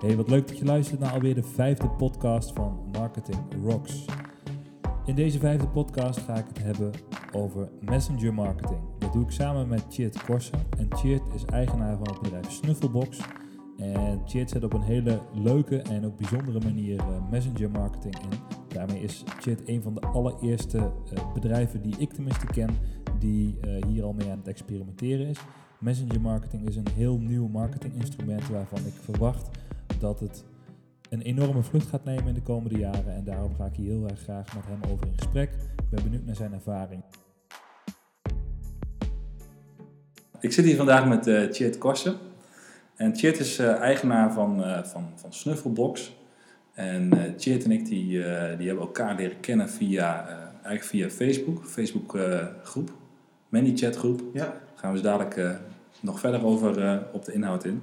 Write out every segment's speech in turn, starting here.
Hey, wat leuk dat je luistert naar alweer de vijfde podcast van Marketing Rocks. In deze vijfde podcast ga ik het hebben over messenger marketing. Dat doe ik samen met Chit Korsen. En Chit is eigenaar van het bedrijf Snuffelbox. En Chit zet op een hele leuke en ook bijzondere manier uh, messenger marketing in. Daarmee is Chit een van de allereerste uh, bedrijven die ik tenminste ken die uh, hier al mee aan het experimenteren is. Messenger marketing is een heel nieuw marketinginstrument waarvan ik verwacht dat het een enorme vlucht gaat nemen in de komende jaren. En daarom ga ik hier heel erg graag met hem over in gesprek. Ik ben benieuwd naar zijn ervaring. Ik zit hier vandaag met uh, Tjeerd Korsen. En Tjeerd is uh, eigenaar van, uh, van, van Snuffelbox. En uh, Tjeerd en ik die, die hebben elkaar leren kennen via, eigenlijk via Facebook. Facebook groep, ManyChat groep. Ja. Daar gaan we dus dadelijk nog verder over op de inhoud in.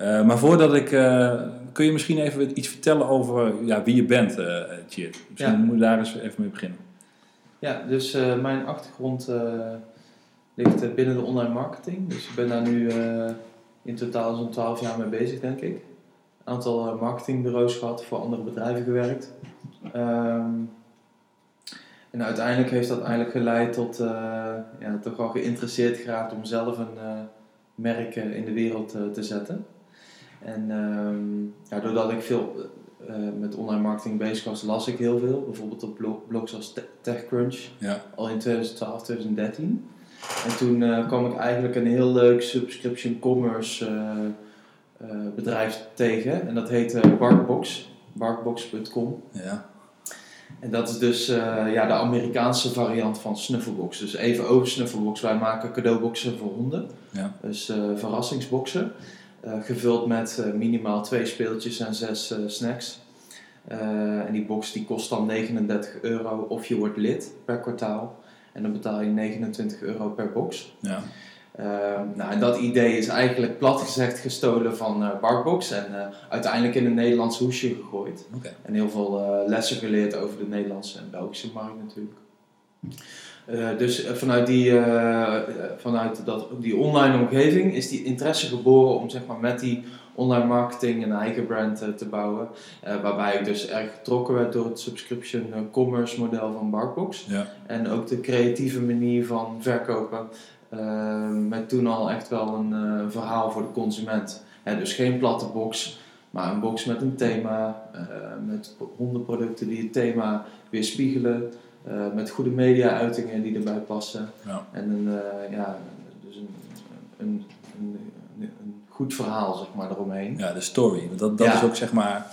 Uh, maar voordat ik. Uh, kun je misschien even iets vertellen over ja, wie je bent, uh, Misschien ja. moet je daar eens even mee beginnen. Ja, dus mijn achtergrond ligt binnen de online marketing. Dus ik ben daar nu in totaal zo'n 12 jaar mee bezig, denk ik. Een aantal marketingbureaus gehad, voor andere bedrijven gewerkt. Um, en uiteindelijk heeft dat eigenlijk geleid tot ja, toch wel geïnteresseerd geraakt om zelf een merk in de wereld te zetten. En um, ja, doordat ik veel uh, met online marketing bezig was, las ik heel veel. Bijvoorbeeld op blog, blogs als TechCrunch, ja. al in 2012, 2013. En toen uh, kwam ik eigenlijk een heel leuk subscription commerce uh, bedrijf tegen. En dat heette Barkbox, barkbox.com. Ja. En dat is dus ja, de Amerikaanse variant van Snuffelbox. Dus even over Snuffelbox. Wij maken cadeauboxen voor honden. Ja. Dus verrassingsboxen. Eh, gevuld met eh, minimaal twee speeltjes en zes eh, snacks. en die box die kost dan 39 euro of je wordt lid per kwartaal. En dan betaal je 29 euro per box. Ja. Uh, nou, en dat idee is eigenlijk plat gezegd gestolen van uh, Barkbox en uh, uiteindelijk in een Nederlands hoesje gegooid. Okay. En heel veel lessen geleerd over de Nederlandse en Belgische markt natuurlijk. Uh, dus vanuit, die, uh, vanuit dat, die online omgeving is die interesse geboren om zeg maar, met die online marketing een eigen brand uh, te bouwen. waarbij ik dus erg getrokken werd door het subscription commerce model van Barkbox. Ja. En ook de creatieve manier van verkopen. met toen al echt wel een verhaal voor de consument. dus geen platte box, maar een box met een thema. met hondenproducten die het thema weerspiegelen. Uh, met goede media-uitingen die erbij passen. Ja. En een, uh, ja, dus een, een, een, een, goed verhaal zeg maar, eromheen. Ja, de story. Dat, dat is ook zeg maar.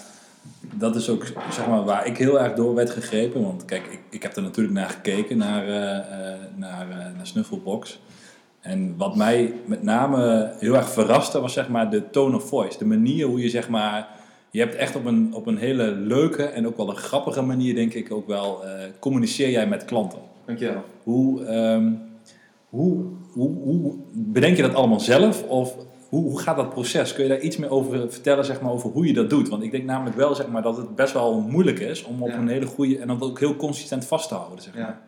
Dat is ook zeg maar, waar ik heel erg door werd gegrepen. Want kijk, ik, ik heb er natuurlijk naar gekeken, naar, uh, naar, naar Snuffelbox. En wat mij met name heel erg verraste was zeg maar, de tone of voice. De manier hoe je zeg maar, je hebt echt op een, op een hele leuke en ook wel een grappige manier, denk ik, ook wel uh, communiceer jij met klanten. Dankjewel. Hoe, um, hoe, hoe, hoe bedenk je dat allemaal zelf? Of hoe, hoe gaat dat proces? Kun je daar iets meer over vertellen, zeg maar, over hoe je dat doet? Want ik denk namelijk wel, zeg maar, dat het best wel moeilijk is om op een hele goede en dan ook heel consistent vast te houden, zeg maar. Ja.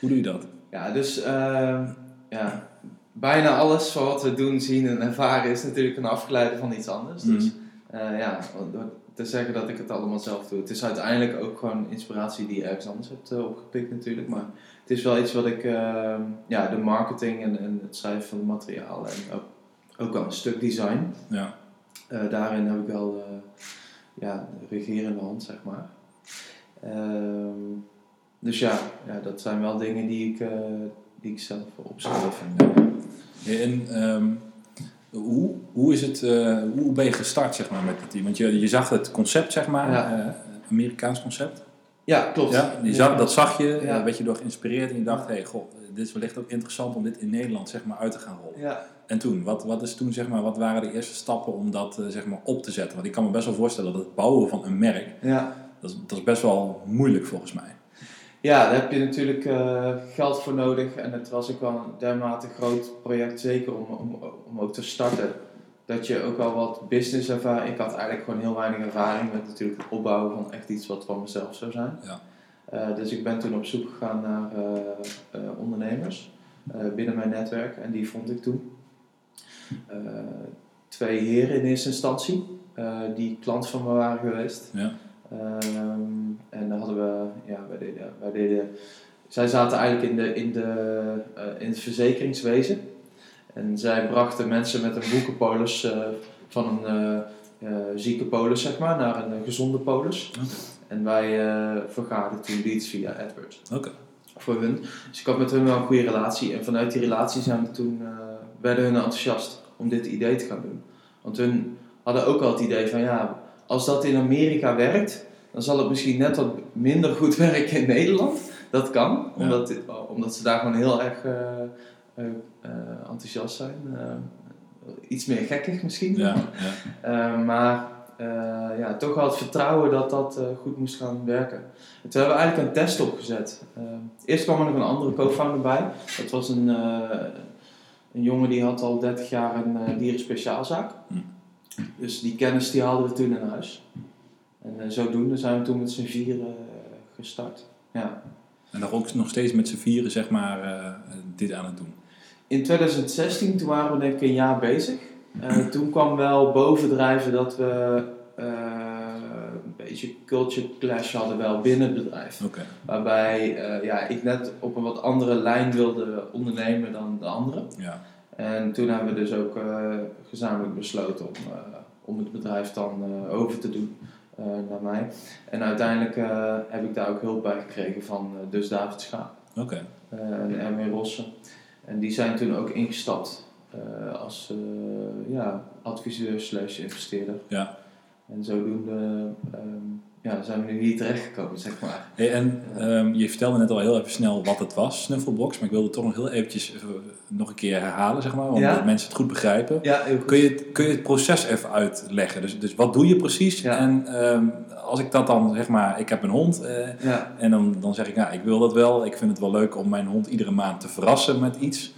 Hoe doe je dat? Ja, dus uh, ja, bijna alles wat we doen, zien en ervaren is natuurlijk een afgeleide van iets anders. Dus mhm. Uh, ja, door te zeggen dat ik het allemaal zelf doe. Het is uiteindelijk ook gewoon inspiratie die je ergens anders hebt uh, opgepikt natuurlijk. Maar het is wel iets wat ik, uh, ja, de marketing en, en het schrijven van het materiaal en ook, ook wel een stuk design. Ja. Uh, daarin heb ik wel ja, de regerende hand, zeg maar. Ehm, dus ja, ja, dat zijn wel dingen die ik, die ik zelf opschrijf. En, en um hoe, hoe, is het, uh, hoe ben je gestart zeg maar, met het team? Want je, je zag het concept, zeg maar, ja. uh, Amerikaans concept. Ja, klopt. Ja, zag, dat zag je, ja. werd je door geïnspireerd en je dacht, hé, hey, god, dit is wellicht ook interessant om dit in Nederland zeg maar, uit te gaan rollen. Ja. En toen, wat, wat, is toen, zeg maar, wat waren de eerste stappen om dat zeg maar, op te zetten? Want ik kan me best wel voorstellen dat het bouwen van een merk, ja. dat, is, dat is best wel moeilijk volgens mij. Ja, daar heb je natuurlijk uh, geld voor nodig. En het was ook wel een dermate groot project, zeker om, om, om ook te starten. Dat je ook wel wat business ervaring. Ik had eigenlijk gewoon heel weinig ervaring met natuurlijk het opbouwen van echt iets wat van mezelf zou zijn. Ja. Uh, dus ik ben toen op zoek gegaan naar uh, ondernemers binnen mijn netwerk en die vond ik toen. twee heren in eerste instantie. eh, die klant van me waren geweest. Ja. Ehm, en dan hadden we, ja, wij deden, wij deden, zij zaten eigenlijk in, de, in, de, eh, in het verzekeringswezen. En zij brachten mensen met een boekenpolis eh, van een eh, zieke polis, zeg maar, naar een gezonde polis. En wij vergaarden toen leads via AdWords Oké. voor hun. Dus ik had met hun wel een goede relatie. En vanuit die relatie zijn we toen, werden hun enthousiast om dit idee te gaan doen. Want hun hadden ook al het idee van ja, als dat in Amerika werkt, dan zal het misschien net wat minder goed werken in Nederland. Dat kan, Ja. omdat, omdat ze daar gewoon heel erg eh, eh, eh, enthousiast zijn. Iets meer gekkig misschien. Ja, ja. Maar ja, toch wel het vertrouwen dat dat goed moest gaan werken. En toen hebben we eigenlijk een test opgezet. Eerst kwam er nog een andere co-founder bij. Dat was een, een jongen die had al 30 jaar een dierenspeciaalzaak. Hm. Dus die kennis die haalden we toen in huis. En eh, zodoende zijn we toen met z'n vieren eh, gestart. Ja. En dan ook nog steeds met z'n vieren, zeg maar, eh, dit aan het doen. In 2016, toen waren we denk ik een jaar bezig. Toen kwam wel bovendrijven dat we een beetje culture clash hadden wel binnen het bedrijf. Waarbij ja, ik net op een wat andere lijn wilde ondernemen dan de anderen. Ja. En toen hebben we dus ook eh, gezamenlijk besloten om, eh, om het bedrijf dan eh, over te doen naar mij. En uiteindelijk heb ik daar ook hulp bij gekregen van Dus David Schaap en Erwin Rossen. En die zijn toen ook ingestapt als ja, adviseur slash investeerder. Ja. En zodoende ehm, ja, zijn we nu hier terechtgekomen, zeg maar. Hey, en ehm, je vertelde net al heel even snel wat het was, Snuffelbox. Maar ik wilde het toch nog heel eventjes nog een keer herhalen, zeg maar. Omdat Ja. mensen het goed begrijpen. Ja, goed. Kun je, het- kun je het proces even uitleggen? Dus, dus wat doe je precies? Ja. En ehm, als ik dat dan, zeg maar, ik heb een hond. eh, en dan, dan zeg ik, nou, ik wil dat wel. Ik vind het wel leuk om mijn hond iedere maand te verrassen met iets.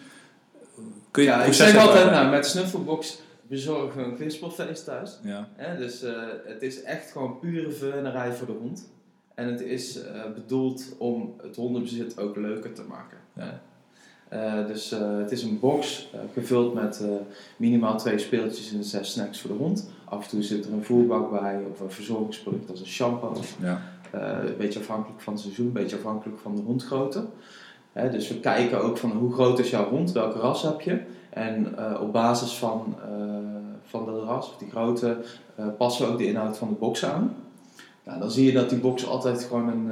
Kun je ja het ik proces zeg altijd, nou, met Snuffelbox bezorgen we een kwispelfeest thuis. Ja, Hè, dus eh, het is echt gewoon pure veunerij voor de hond. En het is eh, bedoeld om het hondenbezit ook leuker te maken. Ja. Eh, dus het is een box gevuld met minimaal twee speeltjes en zes snacks voor de hond. Af en toe zit er een voerbak bij of een verzorgingsproduct als een shampoo. ja, een beetje afhankelijk van het seizoen, een beetje afhankelijk van de hondgrootte. Dus we kijken ook van hoe groot is jouw hond, welke ras heb je. En eh, op basis van, eh, van dat ras of die grootte eh, passen we ook de inhoud van de box aan. Nou, dan zie je dat die box altijd gewoon een,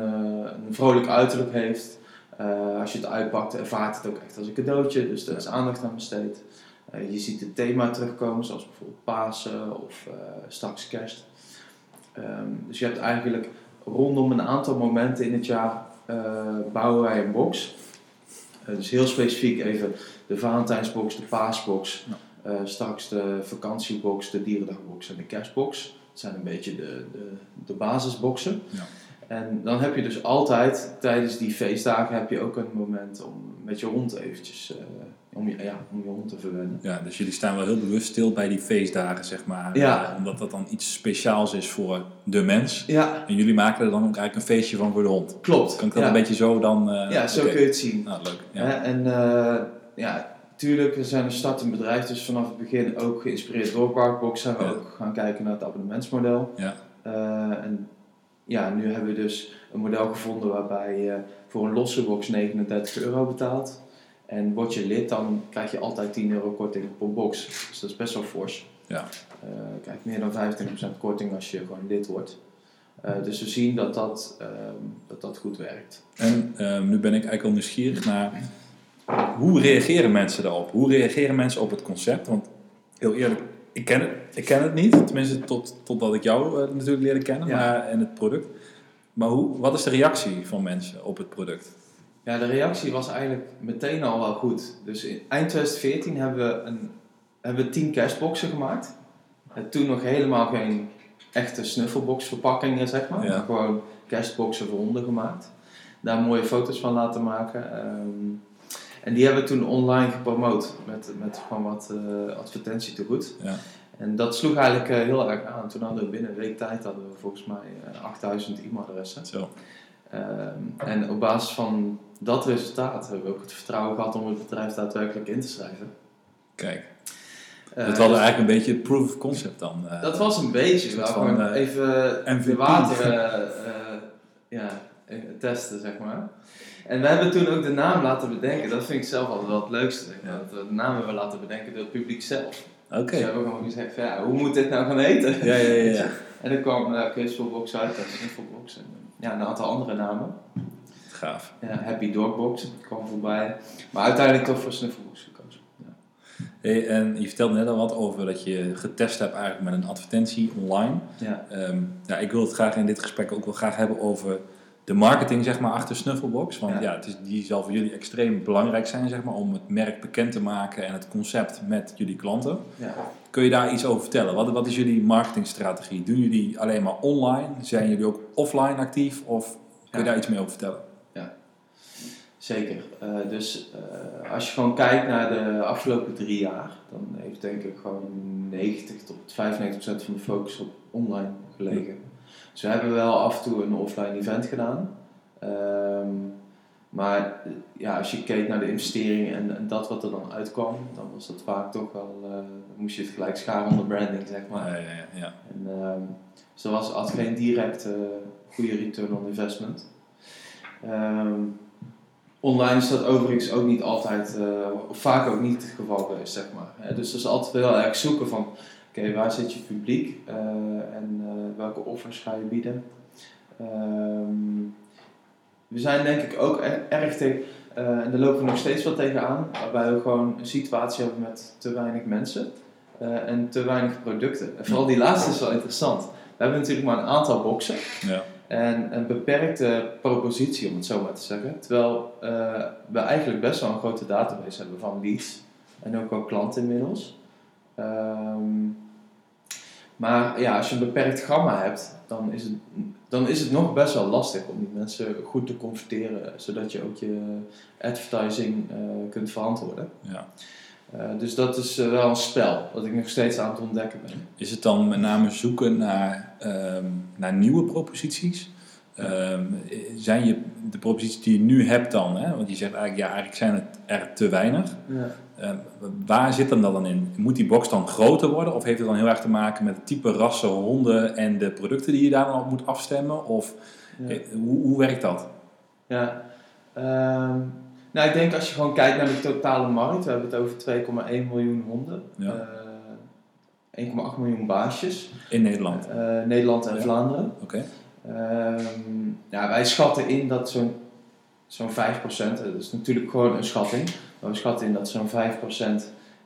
een vrolijk uiterlijk heeft. Als je het uitpakt, ervaart het ook echt als een cadeautje, dus daar is aandacht aan besteed. Je ziet het thema terugkomen, zoals bijvoorbeeld Pasen of straks kerst. Ehm, dus je hebt eigenlijk rondom een aantal momenten in het jaar bouwen wij een box. Eh, dus heel specifiek even de Valentijnsbox, de Paasbox, eh, straks de vakantiebox, de dierendagbox en de kerstbox. Dat zijn een beetje de, de, de basisboxen. Ja. En dan heb je dus altijd, tijdens die feestdagen, heb je ook een moment om met je hond eventjes, eh, om, je, ja, om je hond te verwennen. ja, dus jullie staan wel heel bewust stil bij die feestdagen, zeg maar. Ja. Eh, omdat dat dan iets speciaals is voor de mens. Ja, En jullie maken er dan ook eigenlijk een feestje van voor de hond. klopt. Kan ik dat ja. een beetje zo dan... eh, ja, zo kun je het zien. Nou, leuk. Ja. En eh, ja, tuurlijk, we zijn een startend bedrijf, dus vanaf het begin ook geïnspireerd door Barkbox zijn we ook gaan kijken naar het abonnementsmodel. Ja. En ja, nu hebben we dus een model gevonden waarbij je voor een losse box 39 euro betaalt. En word je lid, dan krijg je altijd 10 euro korting op een box. Dus dat is best wel fors. Ja. Eh, meer dan 25% korting als je gewoon lid wordt. Eh, dus we zien dat dat, ehm, dat, dat goed werkt. En ehm, nu ben ik eigenlijk al nieuwsgierig naar hoe reageren mensen daarop? Hoe reageren mensen op het concept? Want heel eerlijk, ik ken het, ik ken het niet. Tenminste, tot, totdat ik jou eh, natuurlijk leerde kennen Ja. maar, en het product. Maar hoe, wat is de reactie van mensen op het product? Ja, de reactie was eigenlijk meteen al wel goed. Dus in eind 2014 hebben we, een, hebben we 10 cashboxen gemaakt. En toen nog helemaal geen echte snuffelbox verpakkingen, zeg maar. Ja. Gewoon cashboxen voor honden gemaakt. Daar mooie foto's van laten maken. Ehm, en die hebben we toen online gepromoot met, met gewoon wat eh advertentie te goed. Ja. En dat sloeg eigenlijk eh, heel erg aan. Toen hadden we binnen een week tijd hadden we volgens mij eh, 8000 e-mailadressen. Zo. Ehm, en op basis van dat resultaat hebben we ook het vertrouwen gehad om het bedrijf daadwerkelijk in te schrijven. Kijk. Eh, dat was eigenlijk een beetje proof of concept dan. eh. dat was een beetje, wel van, eh, even MVP. de water eh, eh, ja, eh, testen, zeg maar. En we hebben toen ook de naam laten bedenken. Dat vind ik zelf altijd wel het leukste. zeg maar. Ja. Dat we de naam hebben laten bedenken door het publiek zelf. Oké. Dus we hebben gewoon gezegd van, ja, hoe moet dit nou gaan heten? Ja, ja, ja. ja. En dan kwam uh, Keesvelbox uit, en Snuffelbox en ja, een aantal andere namen. Gaaf. Ja, Happy Dogbox kwam voorbij. Maar uiteindelijk toch voor Snuffelbox gekozen. Ja. Hey, en je vertelde net al wat over dat je getest hebt eigenlijk met een advertentie online. Ja. Ehm, ja, ik wil het graag in dit gesprek ook wel graag hebben over de marketing zeg maar, achter Snuffelbox. Want Ja. ja. het is, die zal voor jullie extreem belangrijk zijn zeg maar, om het merk bekend te maken en het concept met jullie klanten. Ja. Kun je daar iets over vertellen? Wat, wat is jullie marketingstrategie? Doen jullie alleen maar online? Zijn jullie ook offline actief? Of kun je Ja. daar iets meer over vertellen? Zeker. Eh, dus eh, als je gewoon kijkt naar de afgelopen drie jaar, dan heeft denk ik gewoon 90 tot 95% van de focus op online gelegen. Dus we hebben wel af en toe een offline event gedaan. Ehm, maar eh, ja, als je keek naar de investeringen en, en dat wat er dan uitkwam, dan was dat vaak toch wel, dan moest je het gelijk scharen onder branding, zeg maar. Ja, ja, ja, ja. En, ehm, dus dat was, had geen direct eh, goede return on investment. Ehm, online is dat overigens ook niet altijd, vaak ook niet het geval geweest, zeg maar. Dus dat is altijd wel erg zoeken van, oké, waar zit je publiek en welke offers ga je bieden. Ehm, we zijn denk ik ook erg tegen, eh, en daar lopen we nog steeds wel tegenaan, waarbij we gewoon een situatie hebben met te weinig mensen eh, en te weinig producten. En vooral die laatste is wel interessant. We hebben natuurlijk maar een aantal boxen ja. en een beperkte propositie, om het zo maar te zeggen. Terwijl eh, we eigenlijk best wel een grote database hebben van leads en ook wel klanten inmiddels. Ehm, maar ja, als je een beperkt gamma hebt, dan is, het, dan is het nog best wel lastig om die mensen goed te converteren, zodat je ook je advertising eh, kunt verantwoorden. ja. Eh, dus dat is eh, wel een spel, wat ik nog steeds aan het ontdekken ben. Is het dan met name zoeken naar, ehm, naar nieuwe proposities? Ehm, zijn je de proposities die je nu hebt dan, hè? want je zegt eigenlijk, ja, eigenlijk zijn het er te weinig. Ja. Ehm, waar zit hem dat dan in? Moet die box dan groter worden? Of heeft het dan heel erg te maken met het type rassen honden en de producten die je daar dan op moet afstemmen? Of Ja. eh, hoe, hoe werkt dat? Ja. Ehm, nou, ik denk als je gewoon kijkt naar de totale markt, we hebben het over 2,1 miljoen honden, Ja. eh, 1,8 miljoen baasjes, In Nederland? eh, Nederland en Ja. Vlaanderen. Oké. Ehm, ja, wij schatten in dat zo'n zo'n 5%, dat is natuurlijk gewoon een schatting, maar we schatten in dat zo'n 5%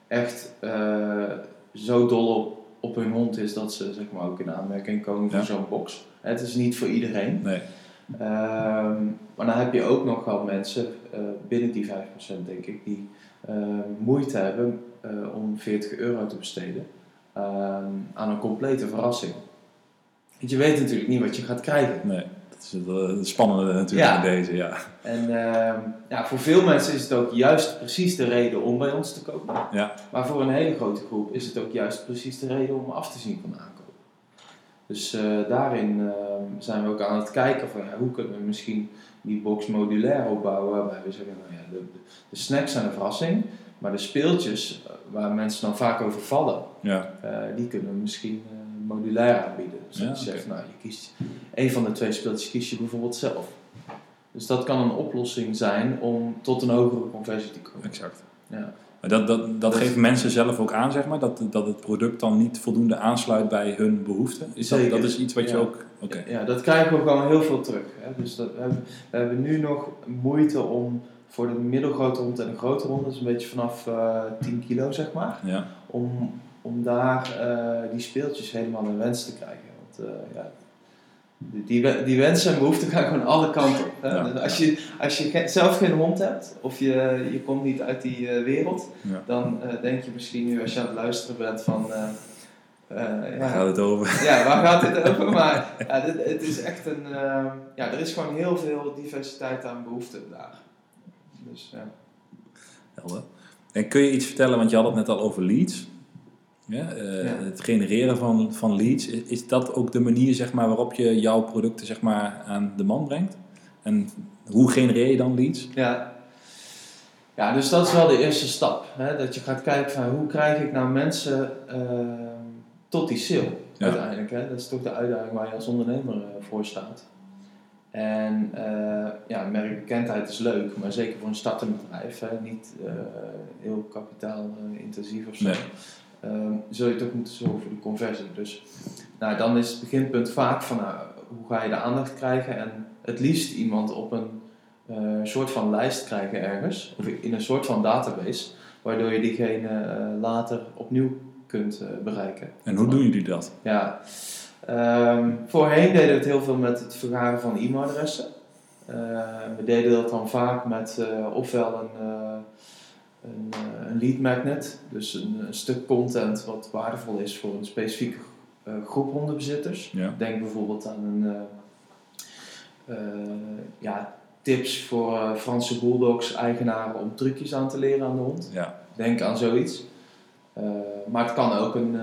echt eh, zo dol op, op hun hond is dat ze zeg maar, ook in aanmerking komen voor Ja. zo'n box. Het is niet voor iedereen. Nee. Ehm, maar dan heb je ook nog wel mensen eh, binnen die 5% denk ik die eh, moeite hebben om 40 euro te besteden ehm, aan een complete verrassing. Want je weet natuurlijk niet wat je gaat krijgen. nee. Is het, eh, spannende natuurlijk Ja. in deze, ja. En ehm, ja, voor veel mensen is het ook juist precies de reden om bij ons te kopen. Ja. Maar voor een hele grote groep is het ook juist precies de reden om af te zien van aankoop. Dus eh, daarin ehm, zijn we ook aan het kijken van ja, hoe kunnen we misschien die box modulair opbouwen. Waarbij we zeggen, nou ja, de, de, snacks zijn een verrassing. Maar de speeltjes, eh, waar mensen dan vaak over vallen, Ja. die kunnen we misschien modulair aanbieden. Dus dat Ja, je zegt, nou, je kiest een van de twee speeltjes kies je bijvoorbeeld zelf. Dus dat kan een oplossing zijn om tot een hogere conversie te komen. Exact. Ja. Maar dat, dat, dat geven mensen zelf ook aan, zeg maar, dat, dat het product dan niet voldoende aansluit bij hun behoeften. Is dat, Zeker. dat is iets wat je Ja. ook. Oké. Ja, dat krijgen we gewoon heel veel terug. Hè. Dus dat, we, hebben, we hebben nu nog moeite om voor de middelgrote hond en de grote hond, dat is een beetje vanaf eh 10 kilo zeg maar, Ja. om, om daar eh, die speeltjes helemaal naar wens te krijgen. Want eh, ja, die, die, we- die wensen en behoeften gaan gewoon alle kanten op. Ja. Dus Als je, als je ge- zelf geen hond hebt, of je, je komt niet uit die eh, wereld, Ja. dan denk je misschien nu als je aan het luisteren bent van... ja, gaat het over. ja, waar gaat dit over? Maar ja, dit, het is echt een. ehm, ja, er is gewoon heel veel diversiteit aan behoeften daar. Dus ja. Helder. En kun je iets vertellen, want je had het net al over leads. Ja, eh, Ja. Het genereren van, van leads. Is, dat ook de manier zeg maar, waarop je jouw producten zeg maar, aan de man brengt? En hoe genereer je dan leads? ja. Ja, dus dat is wel de eerste stap. Hè? Dat je gaat kijken van hoe krijg ik nou mensen ehm, tot die sale Ja. uiteindelijk. Hè? Dat is toch de uitdaging waar je als ondernemer eh, voor staat. En eh, ja, merkbekendheid is leuk, maar zeker voor een startend bedrijf, hè? niet eh, heel kapitaalintensief of zo. Nee. Ehm, zul je toch moeten zorgen voor de conversie. Dus nou, dan is het beginpunt vaak van nou, hoe ga je de aandacht krijgen en het liefst iemand op een eh, soort van lijst krijgen ergens, of in een soort van database, waardoor je diegene eh, later opnieuw kunt eh, bereiken. En hoe doen jullie dat? Ja, ehm, voorheen deden we het heel veel met het vergaren van e-mailadressen. Eh, we deden dat dan vaak met eh, ofwel een, een, eh, een lead magnet, dus een, een stuk content wat waardevol is voor een specifieke eh, groep hondenbezitters. Ja. Denk bijvoorbeeld aan een, eh, ja, tips voor Franse bulldogs eigenaren om trucjes aan te leren aan de hond. Ja. Denk aan zoiets. Maar het kan ook een,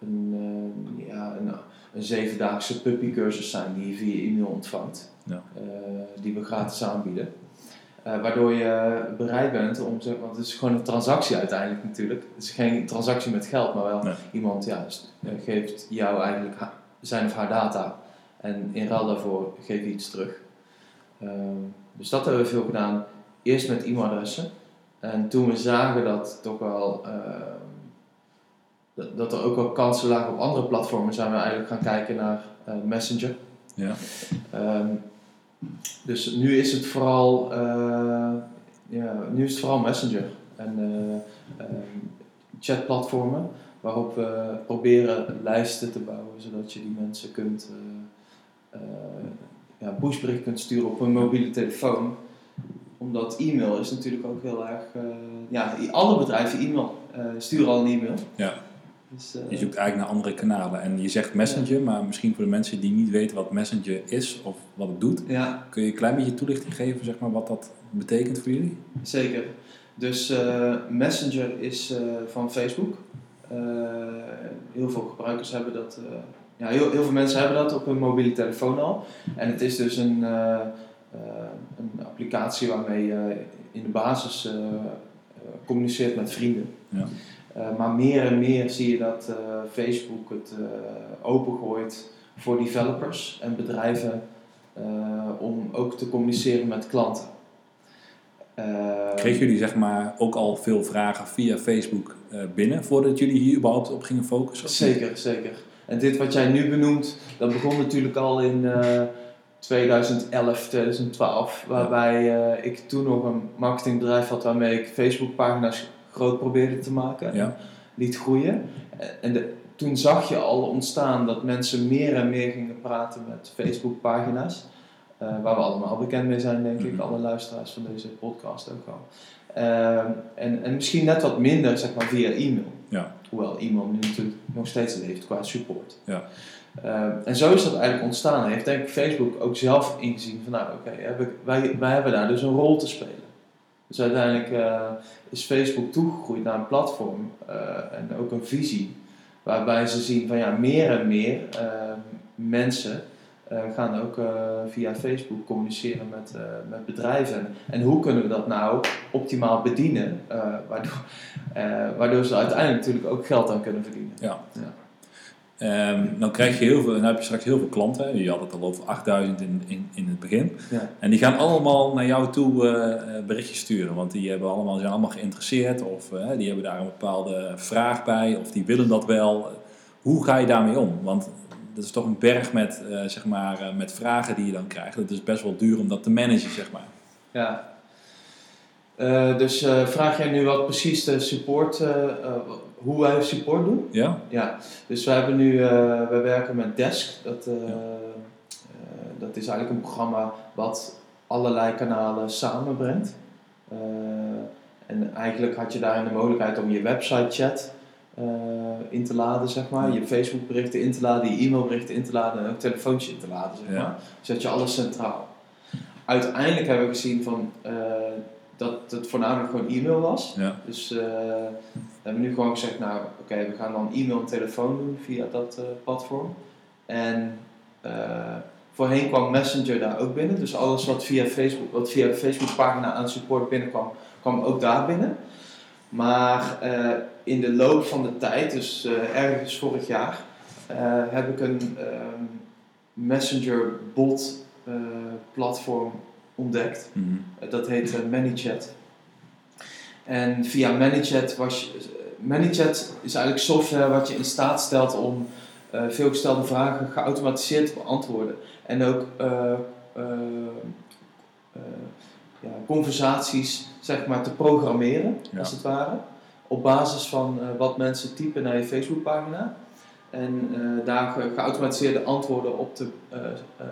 een, ja, een, een zevendaagse puppycursus zijn die je via e-mail ontvangt. Ja. Die we gratis aanbieden. Eh, waardoor je bereid bent om, zeg- want het is gewoon een transactie uiteindelijk natuurlijk. Het is geen transactie met geld, maar wel Nee. iemand ja, s- eh, geeft jou eigenlijk zijn of haar data. En in ruil daarvoor geef je iets terug. Ehm, dus dat hebben we veel gedaan. Eerst met e-mailadressen. En toen we zagen dat toch wel ehm, dat, dat er ook wel kansen lagen op andere platformen, zijn we eigenlijk gaan kijken naar eh, Messenger. Ja. Ehm, dus nu is het vooral, eh, ja, nu is het vooral Messenger en eh, ehm, chatplatformen waarop we proberen lijsten te bouwen zodat je die mensen kunt eh, ja, pushbericht kunt sturen op een mobiele telefoon. Omdat e-mail is natuurlijk ook heel erg, ja, alle bedrijven e-mail sturen al een e-mail. Ja. Dus, eh, Je zoekt eigenlijk naar andere kanalen. En je zegt Messenger, maar misschien voor de mensen die niet weten wat Messenger is of wat het doet, ja, kun je een klein beetje toelichting geven, zeg maar, wat dat betekent voor jullie? Zeker. Dus eh, Messenger is eh, van Facebook. Heel veel gebruikers hebben dat. ja, heel, heel veel mensen hebben dat op hun mobiele telefoon al. En het is dus een, een applicatie waarmee je in de basis communiceert met vrienden. Ja. Eh, maar meer en meer zie je dat eh, Facebook het eh, opengooit voor developers en bedrijven om ook te communiceren met klanten. Kregen jullie zeg maar ook al veel vragen via Facebook binnen voordat jullie hier überhaupt op gingen focussen? Zeker, zeker. En dit wat jij nu benoemt, dat begon natuurlijk al in eh, 2011, 2012. Waarbij ik toen nog een marketingbedrijf had waarmee ik Facebookpagina's groot probeerde te maken. Ja. Liet groeien. En de, toen zag je al ontstaan dat mensen meer en meer gingen praten met Facebookpagina's. eh, waar we allemaal bekend mee zijn, denk ik. Mhm. Alle luisteraars van deze podcast ook wel. Ehm, en, en misschien net wat minder, zeg maar, via e-mail. Ja. Hoewel e-mail nu natuurlijk nog steeds leeft qua support. Ja. Ehm, en zo is dat eigenlijk ontstaan. Heeft denk ik Facebook ook zelf ingezien van nou oké, wij, wij hebben daar dus een rol te spelen. Dus uiteindelijk eh, is Facebook toegegroeid naar een platform eh, en ook een visie. Waarbij ze zien van ja, meer en meer ehm, mensen eh, gaan ook eh, via Facebook communiceren met, eh, met bedrijven. En hoe kunnen we dat nou optimaal bedienen, eh, waardoor, eh, waardoor ze uiteindelijk natuurlijk ook geld aan kunnen verdienen. Ja. Ja. Ehm, dan krijg je heel veel, dan heb je straks heel veel klanten. Je had het al over 8000 in, in, in het begin. Ja. En die gaan allemaal naar jou toe eh, eh, berichtjes sturen. Want die hebben allemaal, zijn allemaal geïnteresseerd. Of eh, die hebben daar een bepaalde vraag bij. Of die willen dat wel. Hoe ga je daarmee om? Want dat is toch een berg met, zeg maar, met vragen die je dan krijgt. Het is best wel duur om dat te managen, zeg maar. Ja. Dus vraag jij nu wat precies de support, hoe wij support doen? Ja? Ja, dus we hebben nu, eh we werken met Desk. Dat, eh, Ja. eh, dat is eigenlijk een programma wat allerlei kanalen samenbrengt. En eigenlijk had je daarin de mogelijkheid om je website chat in te laden, zeg maar. Je Facebook berichten in te laden, je e-mailberichten in te laden en ook telefoontje in te laden, zeg maar. Dus dat je alles centraal. Uiteindelijk hebben we gezien van, dat het voornamelijk gewoon e-mail was. Ja. Dus we hebben nu gewoon gezegd, nou oké, we gaan dan e-mail en telefoon doen via dat eh, platform. En eh, voorheen kwam Messenger daar ook binnen. Dus alles wat via Facebook, wat via de Facebook pagina aan support binnenkwam, kwam ook daar binnen. Maar eh, in de loop van de tijd, dus ergens vorig jaar, heb ik een ehm, Messenger bot platform ontdekt. Mhm. Dat heet ManyChat. En via ManyChat was je, ManyChat is eigenlijk software wat je in staat stelt om eh, veelgestelde vragen geautomatiseerd te beantwoorden. En ook eh, eh, ja, conversaties zeg maar, te programmeren, Ja. als het ware. Op basis van wat mensen typen naar je Facebookpagina. En eh, daar ge- geautomatiseerde antwoorden op te, eh, eh,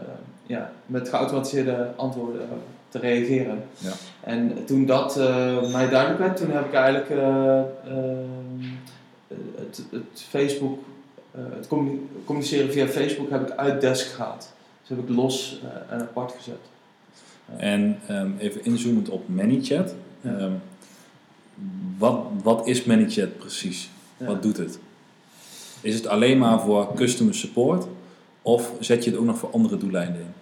ja, met geautomatiseerde antwoorden te reageren. Ja. En toen dat mij duidelijk werd, toen heb ik eigenlijk het, het Facebook, het communi- communiceren via Facebook heb ik uit Desk gehaald. Dus heb ik los en apart gezet. En ehm, even inzoomend op ManyChat. Ja. Ehm, wat, wat is ManyChat precies? Ja. Wat doet het? Is het alleen maar voor customer support? Of zet je het ook nog voor andere doeleinden in?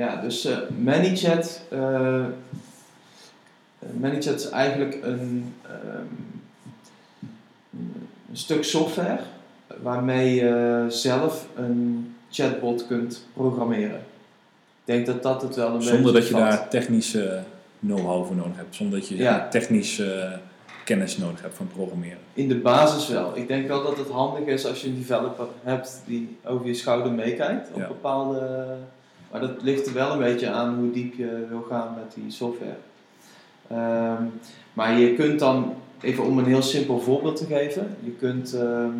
Ja, dus eh ManyChat, eh, ManyChat is eigenlijk een, ehm, een stuk software waarmee je zelf een chatbot kunt programmeren. Ik denk dat dat het wel een beetje Zonder dat je vat. daar technische know-how voor nodig hebt. Zonder dat je Ja. technische kennis nodig hebt van programmeren. In de basis wel. Ik denk wel dat het handig is als je een developer hebt die over je schouder meekijkt op Ja. bepaalde. Maar dat ligt er wel een beetje aan hoe diep je wil gaan met die software. Ehm, maar je kunt dan, even om een heel simpel voorbeeld te geven, je kunt ehm,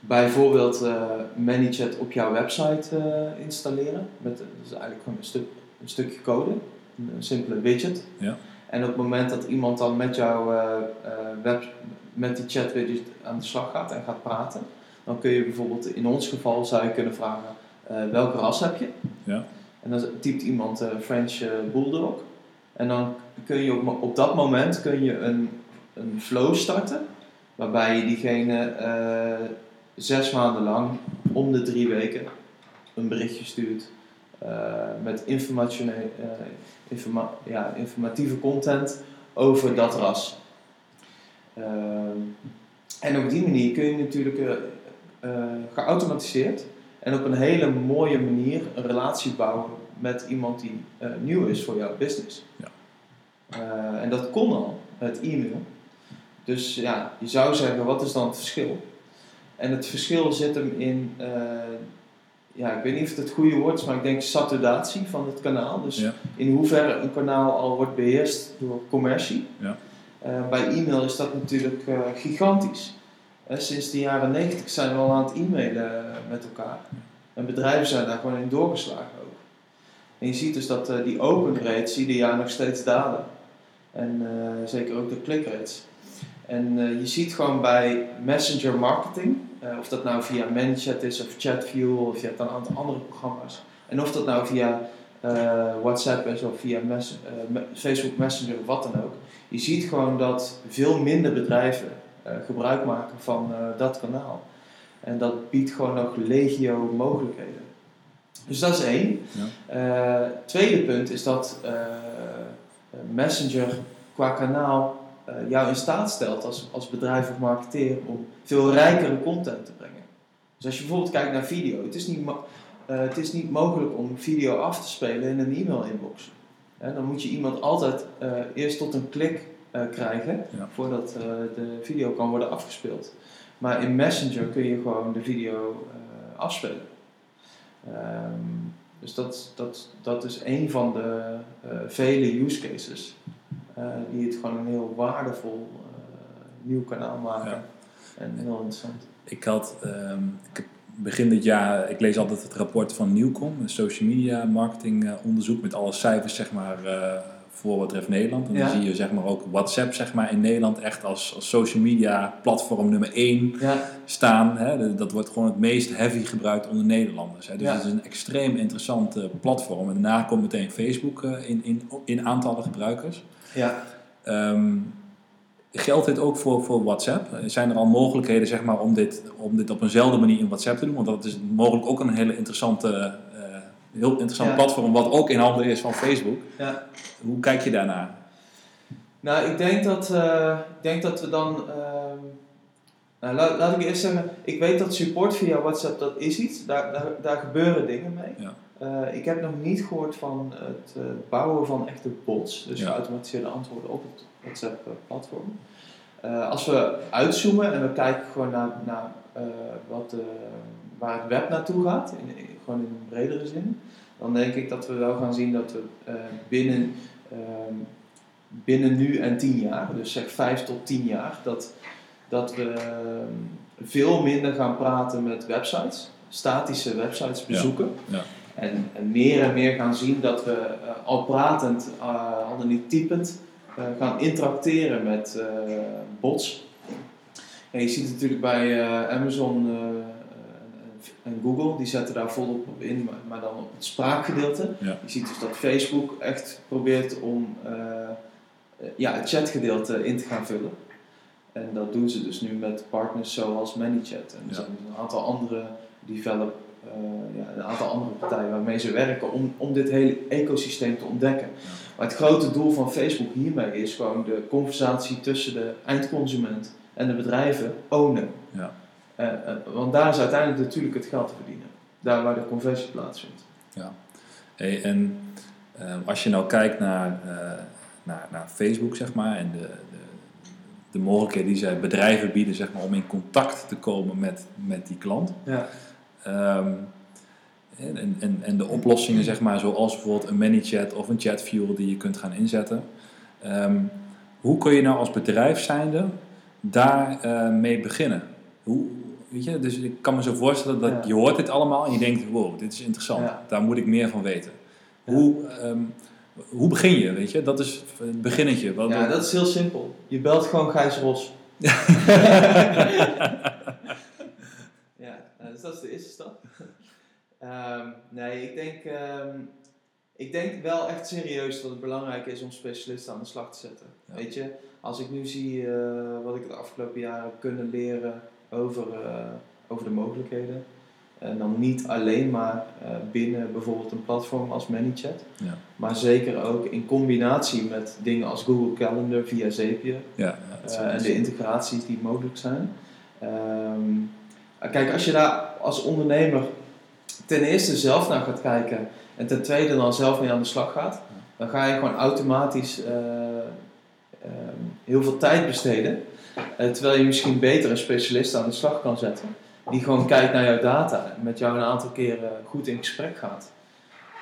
bijvoorbeeld eh ManyChat op jouw website eh, installeren. Met, dat is eigenlijk gewoon een, stuk, een stukje code, een, een simpele widget. Ja. En op het moment dat iemand dan met jouw eh, eh, web, met die chat widget aan de slag gaat en gaat praten, dan kun je bijvoorbeeld, in ons geval zou je kunnen vragen, eh, welke ras heb je? Ja. En dan typt iemand French Bulldog. En dan kun je op, op dat moment kun je een, een flow starten, waarbij je diegene zes maanden lang om de drie weken een berichtje stuurt met informationeel, eh, informa ja, informatieve content over dat ras. Ehm, en op die manier kun je natuurlijk eh, eh, geautomatiseerd en op een hele mooie manier een relatie bouwen met iemand die eh, nieuw is voor jouw business. Ja. Eh, en dat kon al met e-mail. Dus ja, je zou zeggen, wat is dan het verschil? En het verschil zit hem in, eh, ja, ik weet niet of het het goede woord is, maar ik denk saturatie van het kanaal. Dus Ja. in hoeverre een kanaal al wordt beheerst door commercie. Ja. Eh, bij e-mail is dat natuurlijk eh, gigantisch. Eh, sinds de jaren 90 zijn we al aan het e-mailen met elkaar. En bedrijven zijn daar gewoon in doorgeslagen ook. En je ziet dus dat die open rates ieder jaar nog steeds dalen. En zeker ook de click rates. En je ziet gewoon bij messenger marketing, eh, of dat nou via ManyChat is of ChatView of je hebt een aantal andere programma's. En of dat nou via eh, WhatsApp is of via mes- eh, Facebook Messenger of wat dan ook. Je ziet gewoon dat veel minder bedrijven gebruik maken van dat kanaal. En dat biedt gewoon nog legio mogelijkheden. Dus dat is één. Ja. Tweede punt is dat Messenger qua kanaal jou in staat stelt als, als bedrijf of marketeer om veel rijkere content te brengen. Dus als je bijvoorbeeld kijkt naar video, het is niet, eh, het is niet mogelijk om video af te spelen in een e-mail-inbox. Hè, dan moet je iemand altijd eh, eerst tot een klik eh, krijgen Ja. voordat eh, de video kan worden afgespeeld. Maar in Messenger kun je gewoon de video eh, afspelen. Ehm, dus dat, dat, dat is een van de eh, vele use cases eh, die het gewoon een heel waardevol eh, nieuw kanaal maken. Ja. En heel interessant. Ik had ehm, ik heb begin dit jaar, ik lees altijd het rapport van Nieuwcom, een social media marketing eh, onderzoek met alle cijfers zeg maar eh, voor wat betreft Nederland. En Ja. dan zie je zeg maar ook WhatsApp zeg maar in Nederland echt als, als social media platform nummer 1 Ja, staan. Hè. Dat- wordt gewoon het meest heavy gebruikt onder Nederlanders. Hè. Dus Ja. het is een extreem interessant eh, platform. En daarna komt meteen Facebook eh, in, in, in aantallen gebruikers. Ja. Ehm, geldt dit ook voor, voor WhatsApp? Zijn er al mogelijkheden zeg maar, om, dit, om dit op eenzelfde manier in WhatsApp te doen? Want dat is mogelijk ook een hele interessante, eh, heel interessant Ja. platform, wat ook in handen is van Facebook. ja. Hoe kijk je daarnaar? Nou, ik denk dat, eh, ik denk dat we dan. ehm, nou, laat, laat ik eerst zeggen, ik weet dat support via WhatsApp dat is iets, daar, daar, daar gebeuren dingen mee. Ja. Eh, ik heb nog niet gehoord van het eh, bouwen van echte bots, dus Ja. geautomatiseerde antwoorden op het WhatsApp-platform. Eh, als we uitzoomen en we kijken gewoon naar, naar wat, waar het web naartoe gaat, in, in- gewoon in een bredere zin, dan denk ik dat we wel gaan zien dat we binnen, ehm, binnen nu en tien jaar, dus zeg vijf tot tien jaar, dat, dat we ehm, veel minder gaan praten met websites, statische websites bezoeken. ja. En, en meer en meer gaan zien dat we eh, al pratend, eh, al dan niet typend, eh, gaan interacteren met bots. En je ziet het natuurlijk bij Amazon en- Google, die zetten daar volop op in, maar, dan op het spraakgedeelte. Ja. Je ziet dus dat Facebook echt probeert om ja, het chatgedeelte in te gaan vullen. En dat doen ze dus nu met partners zoals ManyChat. En er Ja. zijn een aantal andere develop, eh, ja, een aantal andere partijen waarmee ze werken om, om dit hele ecosysteem te ontdekken. Maar het grote doel van Facebook hiermee is gewoon de conversatie tussen de eindconsument en de bedrijven ownen. Ja. Eh, eh, want daar is uiteindelijk natuurlijk het geld te verdienen. Daar waar de conversie plaatsvindt. Hey, en eh, als je nou kijkt naar, eh, naar, naar Facebook, zeg maar, en de, de, de mogelijkheden die zij bedrijven bieden, zeg maar, om in contact te komen met, met die klant. Ja. Ehm, en, en, en, de oplossingen, zeg maar, zoals bijvoorbeeld een ManyChat of een ChatView die je kunt gaan inzetten. Ehm, hoe kun je nou als bedrijf zijnde daar eh, mee beginnen? Hoe, weet je, dus ik kan me zo voorstellen dat Ja. je hoort dit allemaal en je denkt, wow, dit is interessant, Ja. daar moet ik meer van weten. Ja. Hoe, ehm, hoe begin je, weet je? Dat is het beginnetje. Wat, ja, dat is heel simpel. Je belt gewoon Gijs Ros. dat is de eerste stap. Ehm, nee, ik denk, ehm, ik denk wel echt serieus dat het belangrijk is om specialisten aan de slag te zetten. Ja. Weet je, als ik nu zie eh, wat ik de afgelopen jaren heb kunnen leren over, eh, over de mogelijkheden. En dan niet alleen maar eh, binnen bijvoorbeeld een platform als ManyChat. Ja. Maar zeker ook in combinatie met dingen als Google Calendar via Zapier. ja, en de integraties die mogelijk zijn. Ehm, kijk, als je daar als ondernemer ten eerste zelf naar gaat kijken en ten tweede dan zelf mee aan de slag gaat, dan ga je gewoon automatisch eh, ehm, heel veel tijd besteden. eh, terwijl je misschien beter een specialist aan de slag kan zetten, die gewoon kijkt naar jouw data en met jou een aantal keren goed in gesprek gaat.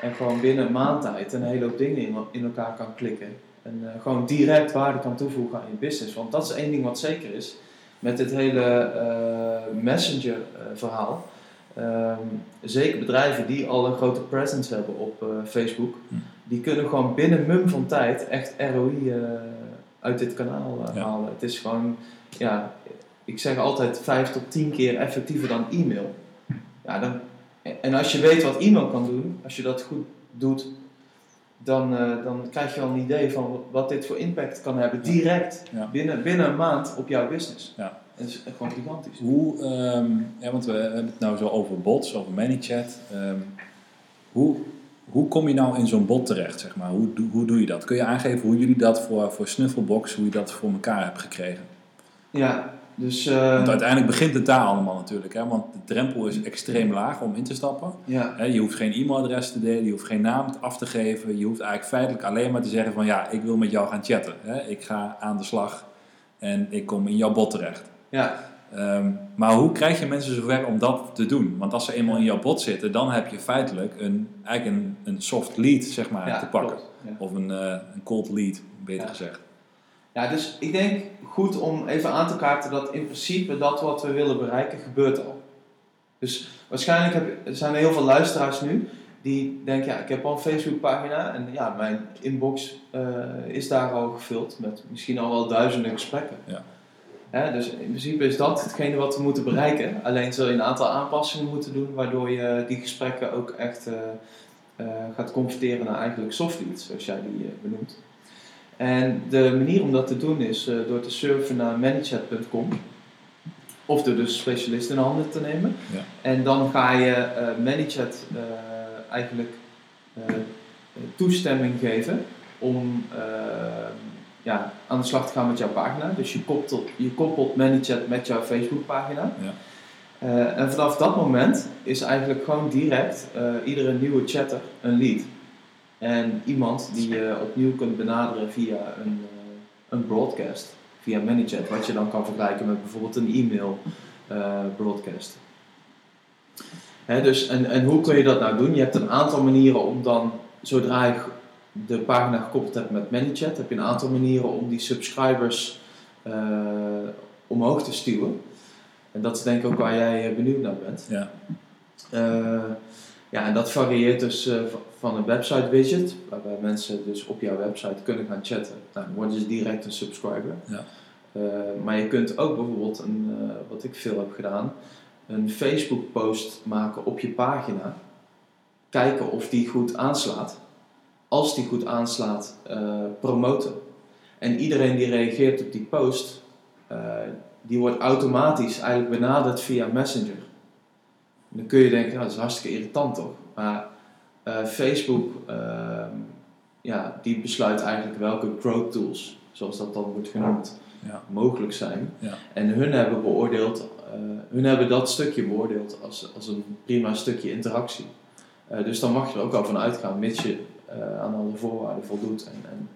En gewoon binnen een maand tijd een hele hoop dingen in, elkaar kan klikken. En eh, gewoon direct waarde kan toevoegen aan je business. Want dat is één ding wat zeker is. Met dit hele eh, messenger eh, verhaal. Ehm, zeker bedrijven die al een grote presence hebben op eh, Facebook. Hm. Die kunnen gewoon binnen mum van tijd echt ROI uit dit kanaal Ja. halen. Het is gewoon, ja, ik zeg altijd vijf tot tien keer effectiever dan e-mail. Ja, dan, en als je weet wat e-mail kan doen, als je dat goed doet, dan, eh, dan krijg je al een idee van wat, dit voor impact kan hebben. Direct, Ja. binnen, binnen een maand op jouw business. Ja. Dat is gewoon gigantisch. Hoe, ehm, ja, want we hebben het nou zo over bots, over ManyChat. Ehm, hoe, hoe kom je nou in zo'n bot terecht, zeg maar? Hoe, doe- hoe doe je dat? Kun je aangeven hoe jullie dat voor, voor Snufflebox, hoe je dat voor elkaar hebt gekregen? Ja, dus eh, Want uiteindelijk begint het daar allemaal natuurlijk, hè? want de drempel is extreem laag om in te stappen. ja, Hè, Je hoeft geen e-mailadres te delen, je hoeft geen naam af te geven. Je hoeft eigenlijk feitelijk alleen maar te zeggen van ja, ik wil met jou gaan chatten. Hè? Ik ga aan de slag en ik kom in jouw bot terecht. ja, Ehm, maar hoe krijg je mensen zover om dat te doen? Want als ze eenmaal in jouw bot zitten, dan heb je feitelijk een, eigenlijk een, een soft lead zeg maar, ja, te pakken. ja. Of een, eh, een cold lead, beter gezegd. Ja, dus ik denk goed om even aan te kaarten dat in principe dat wat we willen bereiken gebeurt al. Dus waarschijnlijk heb, zijn er heel veel luisteraars nu die denken, ja, ik heb al een Facebookpagina en ja, mijn inbox eh, is daar al gevuld met misschien al wel duizenden gesprekken. Ja. Hè, dus in principe is dat hetgene wat we moeten bereiken. Alleen zul je een aantal aanpassingen moeten doen waardoor je die gesprekken ook echt eh, eh, gaat converteren naar eigenlijk soft leads, zoals jij die benoemt. En de manier om dat te doen is eh, door te surfen naar manychat.com of door dus specialist in handen te nemen. Ja. En dan ga je eh Manychat eh, eigenlijk toestemming geven om ja, aan de slag te gaan met jouw pagina. Dus je koppelt, je koppelt ManyChat met jouw Facebookpagina. Ja. En vanaf dat moment is eigenlijk gewoon direct iedere nieuwe chatter een lead. En iemand die je opnieuw kunt benaderen via een, eh, een broadcast, via ManyChat, wat je dan kan vergelijken met bijvoorbeeld een e-mail eh, broadcast. Hè, dus, en, en hoe kun je dat nou doen? Je hebt een aantal manieren om dan, zodra je de pagina gekoppeld hebt met ManyChat, heb je een aantal manieren om die subscribers eh, omhoog te stuwen. En dat is denk ik ook waar jij benieuwd naar bent. Ja. Ja, en dat varieert dus eh, van een website widget, waarbij mensen dus op jouw website kunnen gaan chatten. Nou, dan worden ze direct een subscriber. Ja. Eh, maar je kunt ook bijvoorbeeld, een, eh, wat ik veel heb gedaan, een Facebook post maken op je pagina. Kijken of die goed aanslaat. Als die goed aanslaat, promoten. En iedereen die reageert op die post, die wordt automatisch eigenlijk benaderd via Messenger. Dan kun je denken, nou, dat is hartstikke irritant toch? Maar eh, Facebook, ehm, ja, die besluit eigenlijk welke growth tools, zoals dat dan wordt genoemd, Ja. mogelijk zijn. Ja. En hun hebben beoordeeld, eh, hun hebben dat stukje beoordeeld als, als een prima stukje interactie. Eh, dus dan mag je er ook al van uitgaan, mits je aan alle voorwaarden voldoet en, en,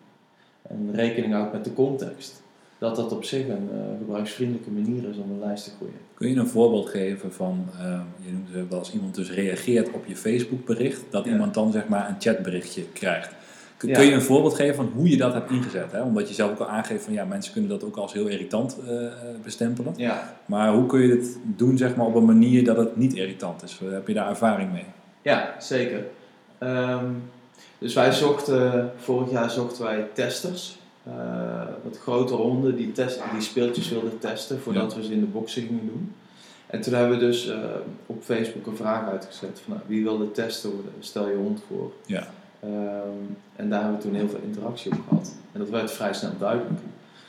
en rekening houdt met de context. Dat dat op zich een eh, gebruiksvriendelijke manier is om een lijst te groeien. Kun je een voorbeeld geven van, eh, je noemde het wel als iemand dus reageert op je Facebook bericht, dat Ja. iemand dan zeg maar een chatberichtje krijgt. Kun, Ja. kun je een voorbeeld geven van hoe je dat hebt ingezet? Hè? Omdat je zelf ook al aangeeft van ja, mensen kunnen dat ook als heel irritant eh, eh, bestempelen. Ja, Maar hoe kun je dit doen zeg maar, op een manier dat het niet irritant is? Heb je daar ervaring mee? Ja, zeker. Ehm, dus wij zochten, vorig jaar zochten wij testers. Eh, wat grote honden die, test, die speeltjes wilden testen voordat Ja. we ze in de boxen gingen doen. En toen hebben we dus eh, op Facebook een vraag uitgezet van nou, wie wil de testen worden? Stel je hond voor. Ja. Ehm, en daar hebben we toen heel veel interactie op gehad. En dat werd vrij snel duidelijk.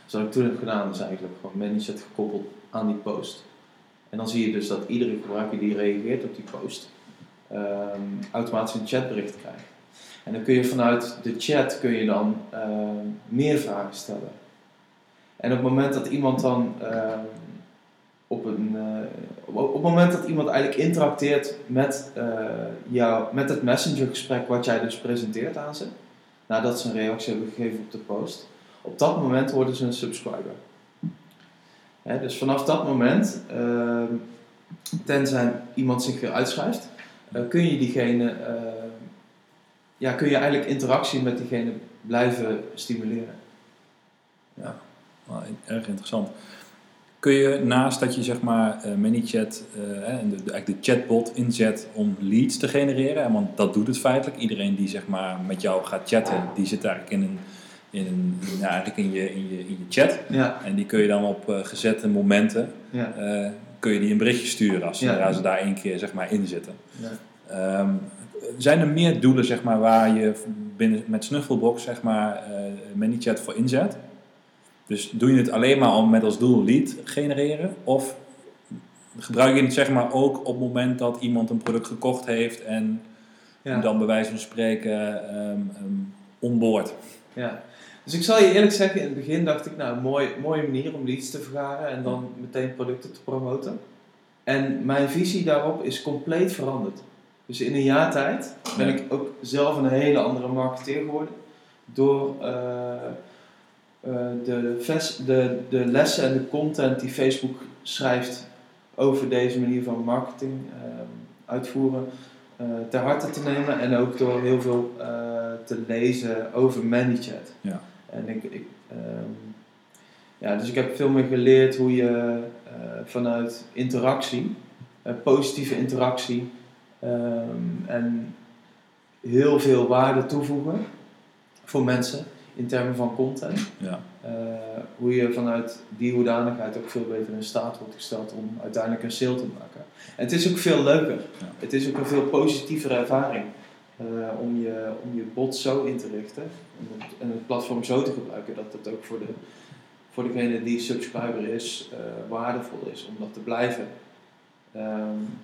Dus wat ik toen heb gedaan is eigenlijk gewoon ManyChat gekoppeld aan die post. En dan zie je dus dat iedere gebruiker die reageert op die post, ehm, automatisch een chatbericht krijgt. En dan kun je vanuit de chat kun je dan ehm, meer vragen stellen. En op het moment dat iemand dan ehm, op een eh, op, het moment dat iemand eigenlijk interacteert met, eh, jou, met het messengergesprek wat jij dus presenteert aan ze, nadat ze een reactie hebben gegeven op de post, op dat moment worden ze een subscriber. Hè, dus vanaf dat moment, ehm, tenzij iemand zich weer uitschrijft, eh, kun je diegene, ja, kun je eigenlijk interactie met diegene blijven stimuleren. Wel, erg interessant. Kun je naast dat je zeg maar eh, ManyChat eh, en de, de, eigenlijk de chatbot inzet om leads te genereren, en want dat doet het feitelijk. Iedereen die zeg maar met jou gaat chatten, die zit eigenlijk in een, in een ja, eigenlijk in je, in je, in je chat. Ja, En die kun je dan op eh, gezette momenten ja, kun je die een berichtje sturen als Ja. ze daar één keer zeg maar in zitten. ja. Zijn er meer doelen zeg maar, waar je binnen, met Snuffelbox zeg maar, eh ManyChat voor inzet? Dus doe je het alleen maar om met als doel lead genereren? Of gebruik je het zeg maar, ook op het moment dat iemand een product gekocht heeft en ja. dan bij wijze van spreken ehm ehm, onboard? Ja, dus ik zal je eerlijk zeggen, in het begin dacht ik, nou, mooi, mooie manier om leads te vergaren en dan meteen producten te promoten. En mijn visie daarop is compleet veranderd. Dus in een jaar tijd ben ik ook zelf een hele andere marketeer geworden. Door eh, eh, de, ves- de, de lessen en de content die Facebook schrijft over deze manier van marketing eh, uitvoeren ter harte te nemen. En ook door heel veel te lezen over ManyChat. Ja. En ik, ik, ehm, ja, dus ik heb veel meer geleerd hoe je vanuit interactie, positieve interactie ehm, en heel veel waarde toevoegen voor mensen in termen van content. Ja. Eh, hoe je vanuit die hoedanigheid ook veel beter in staat wordt gesteld om uiteindelijk een sale te maken. En het is ook veel leuker. Ja. Het is ook een veel positievere ervaring eh, om, je, om je bot zo in te richten en het, en het platform zo te gebruiken dat het ook voor, de, voor degene die subscriber is eh, waardevol is om dat te blijven Ehm,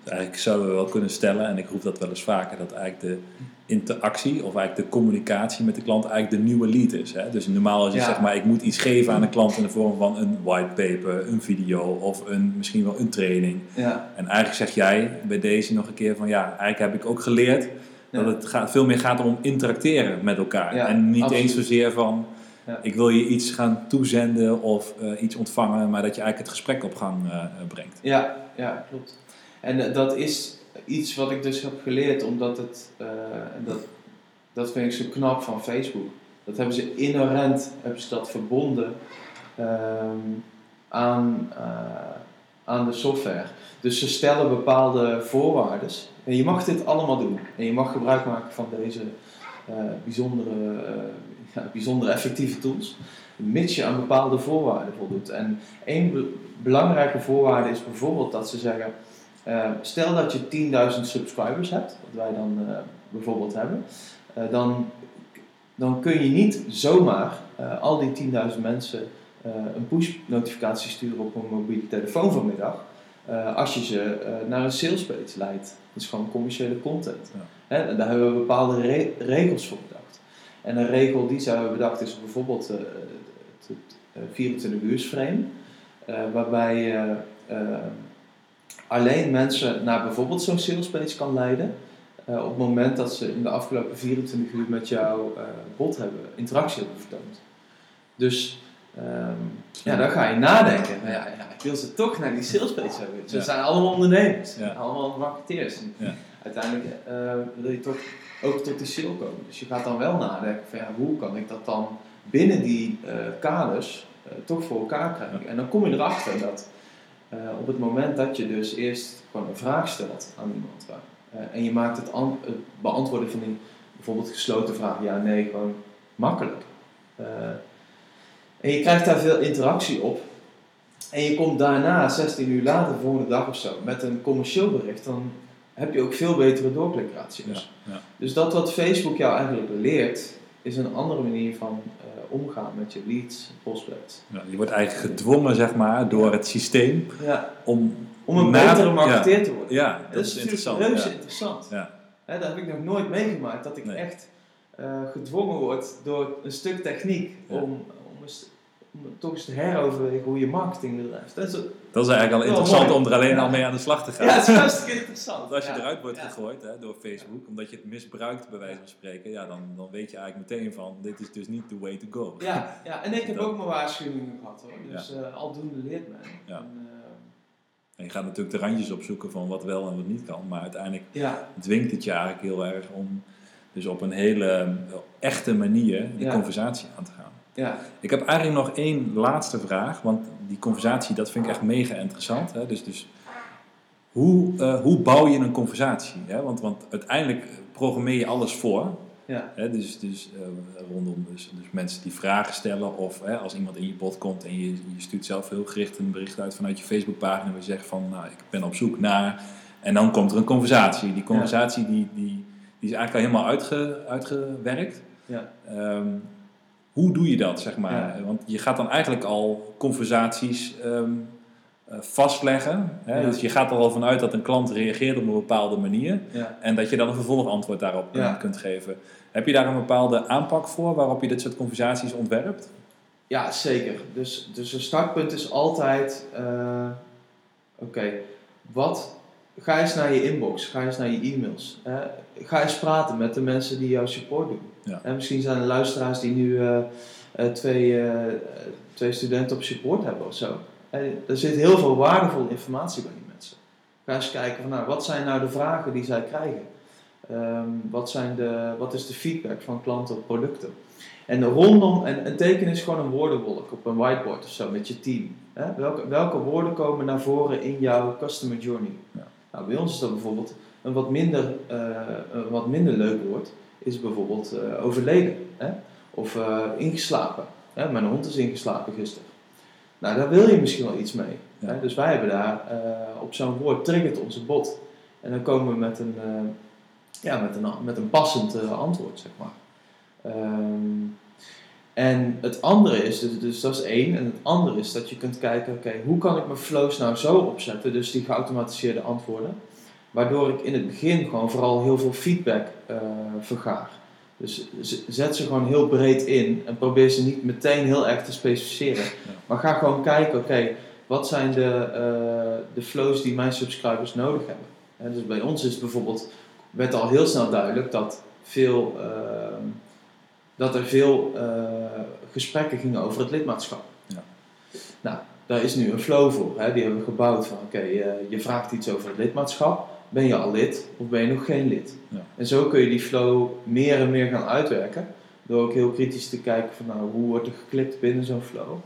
Dus eigenlijk zouden we wel kunnen stellen, en ik roep dat wel eens vaker, dat eigenlijk de interactie of eigenlijk de communicatie met de klant eigenlijk de nieuwe lead is. Hè? Dus normaal als je Ja. zeg maar, ik moet iets geven aan de klant in de vorm van een whitepaper, een video of een, misschien wel een training. ja, En eigenlijk zeg jij bij deze nog een keer van ja, eigenlijk heb ik ook geleerd Ja. dat het gaat, veel meer gaat om interacteren met elkaar. En niet absoluut. eens zozeer van ik wil je iets gaan toezenden of eh, iets ontvangen, maar dat je eigenlijk het gesprek op gang eh, brengt. ja, ja, klopt. En eh, dat is iets wat ik dus heb geleerd, omdat het, eh, dat, dat vind ik zo knap van Facebook. Dat hebben ze inherent, hebben ze dat verbonden ehm, aan, eh, aan de software. Dus ze stellen bepaalde voorwaarden. En je mag dit allemaal doen. En je mag gebruik maken van deze bijzondere, ja, bijzondere effectieve tools. Mits je aan bepaalde voorwaarden voldoet. En één be- belangrijke voorwaarde is bijvoorbeeld dat ze zeggen... eh, stel dat je 10.000 subscribers hebt, wat wij dan eh, bijvoorbeeld hebben. eh, dan, dan kun je niet zomaar al die 10.000 mensen een push-notificatie sturen op een mobiele telefoon vanmiddag. als je ze naar een salespage leidt. Dat is gewoon commerciële content. Ja. Hè, en daar hebben we bepaalde re- regels voor. En een regel die ze hebben bedacht is bijvoorbeeld het, het 24 uur frame. eh, waarbij je eh, alleen mensen naar bijvoorbeeld zo'n salespage kan leiden. eh, op het moment dat ze in de afgelopen 24 uur met jouw eh, bot hebben, interactie hebben vertoond. Dus ehm, ja, dan ga je nadenken. Maar ja, ja, ik wil ze toch naar die salespage hebben. Ze Ja. zijn allemaal ondernemers, Ja. allemaal marketeers. En. Uiteindelijk wil je toch ook tot die sale komen. Dus je gaat dan wel nadenken van ja, hoe kan ik dat dan binnen die eh, kaders eh, toch voor elkaar krijgen. En dan kom je erachter dat eh, op het moment dat je dus eerst gewoon een vraag stelt aan iemand en je maakt het, het beantwoorden van die bijvoorbeeld gesloten vraag ja, nee, gewoon makkelijk. En je krijgt daar veel interactie op. En je komt daarna, 16 uur later, de volgende dag of zo, met een commercieel bericht, dan heb je ook veel betere doorklikratio's. Ja, ja. Dus dat wat Facebook jou eigenlijk leert, is een andere manier van eh, omgaan met je leads, prospects. Ja, je wordt eigenlijk gedwongen zeg maar, door het systeem Ja, om, om een na- betere marketeer te worden. Ja, dat, dat is, is interessant. reuze interessant. Ja. Hè, dat heb ik nog nooit meegemaakt, dat ik Nee. echt eh, gedwongen word door een stuk techniek om toch eens te heroverwegen hoe je marketing bedrijft. Dat is, Dat is eigenlijk al interessant mooi. om er alleen Ja. al mee aan de slag te gaan. ja, het is hartstikke interessant. Want als je Ja. eruit wordt Ja. gegooid hè, door Facebook, omdat je het misbruikt bij wijze van spreken, ja, dan, dan weet je eigenlijk meteen van, dit is dus niet the way to go. Ja, ja, en ik heb Dat- ook mijn waarschuwingen gehad hoor. Dus eh, aldoende leert men. Ja. En, eh, En je gaat natuurlijk de randjes opzoeken van wat wel en wat niet kan, maar uiteindelijk ja, dwingt het je eigenlijk heel erg om dus op een hele echte manier die Ja. conversatie aan te gaan. Ja, Ik heb eigenlijk nog één laatste vraag, want die conversatie, dat vind ik echt mega interessant. Hè? Dus, dus hoe, eh, hoe bouw je een conversatie? Hè? Want, want uiteindelijk programmeer je alles voor. ja, Hè? Dus, dus eh, rondom dus, dus mensen die vragen stellen of hè, als iemand in je bot komt en je, je stuurt zelf heel gericht een bericht uit vanuit je Facebookpagina en je zegt van, nou, ik ben op zoek naar... En dan komt er een conversatie. Die conversatie die, die, die is eigenlijk al helemaal uitge, uitgewerkt. ja, Ehm, hoe doe je dat, zeg maar? Ja. Want je gaat dan eigenlijk al conversaties ehm, eh, vastleggen. Hè? Ja. Dus je gaat er al vanuit dat een klant reageert op een bepaalde manier. ja. En dat je dan een vervolgantwoord daarop kunt- Ja. kunt geven. Heb je daar een bepaalde aanpak voor waarop je dit soort conversaties ontwerpt? Ja, zeker. Dus, dus een startpunt is altijd: eh, oké, wat. Ga eens naar je inbox, ga eens naar je e-mails. eh, ga eens praten met de mensen die jouw support doen. Ja. En misschien zijn er luisteraars die nu eh, eh, twee, eh, twee studenten op support hebben of zo. En er zit heel veel waardevolle informatie bij die mensen. Ga eens kijken van, nou, wat zijn nou de vragen die zij krijgen? Ehm, wat, zijn de, wat is de feedback van klanten op producten? En rondom, en een teken is gewoon een woordenwolk op een whiteboard of zo met je team. Hè? Welke, welke woorden komen naar voren in jouw customer journey? Ja. Nou, bij ons is dat bijvoorbeeld een wat minder, een wat minder leuk woord, is bijvoorbeeld eh, overleden. Hè? Of eh, ingeslapen. Hè? Mijn hond is ingeslapen gisteren. Nou, daar wil je misschien wel iets mee. Ja. Hè? Dus wij hebben daar eh, op zo'n woord triggert onze bot. En dan komen we met een, ja, met een, met een passend antwoord, zeg maar. Ehm, En het andere is, dus, dus dat is één. En het andere is dat je kunt kijken, oké, hoe kan ik mijn flows nou zo opzetten, dus die geautomatiseerde antwoorden, waardoor ik in het begin gewoon vooral heel veel feedback uh, vergaar. Dus zet ze gewoon heel breed in en probeer ze niet meteen heel erg te specificeren. Maar ga gewoon kijken, oké, wat zijn de, uh, de flows die mijn subscribers nodig hebben. dus bij ons is bijvoorbeeld, werd al heel snel duidelijk dat, veel, uh, dat er veel uh, gesprekken gingen over het lidmaatschap. Ja. Nou, daar is nu een flow voor. Hè? Die hebben we gebouwd van, oké, je vraagt iets over het lidmaatschap ben je al lid of ben je nog geen lid? Ja. En zo kun je die flow meer en meer gaan uitwerken. Door ook heel kritisch te kijken van nou, hoe wordt er geklikt binnen zo'n flow.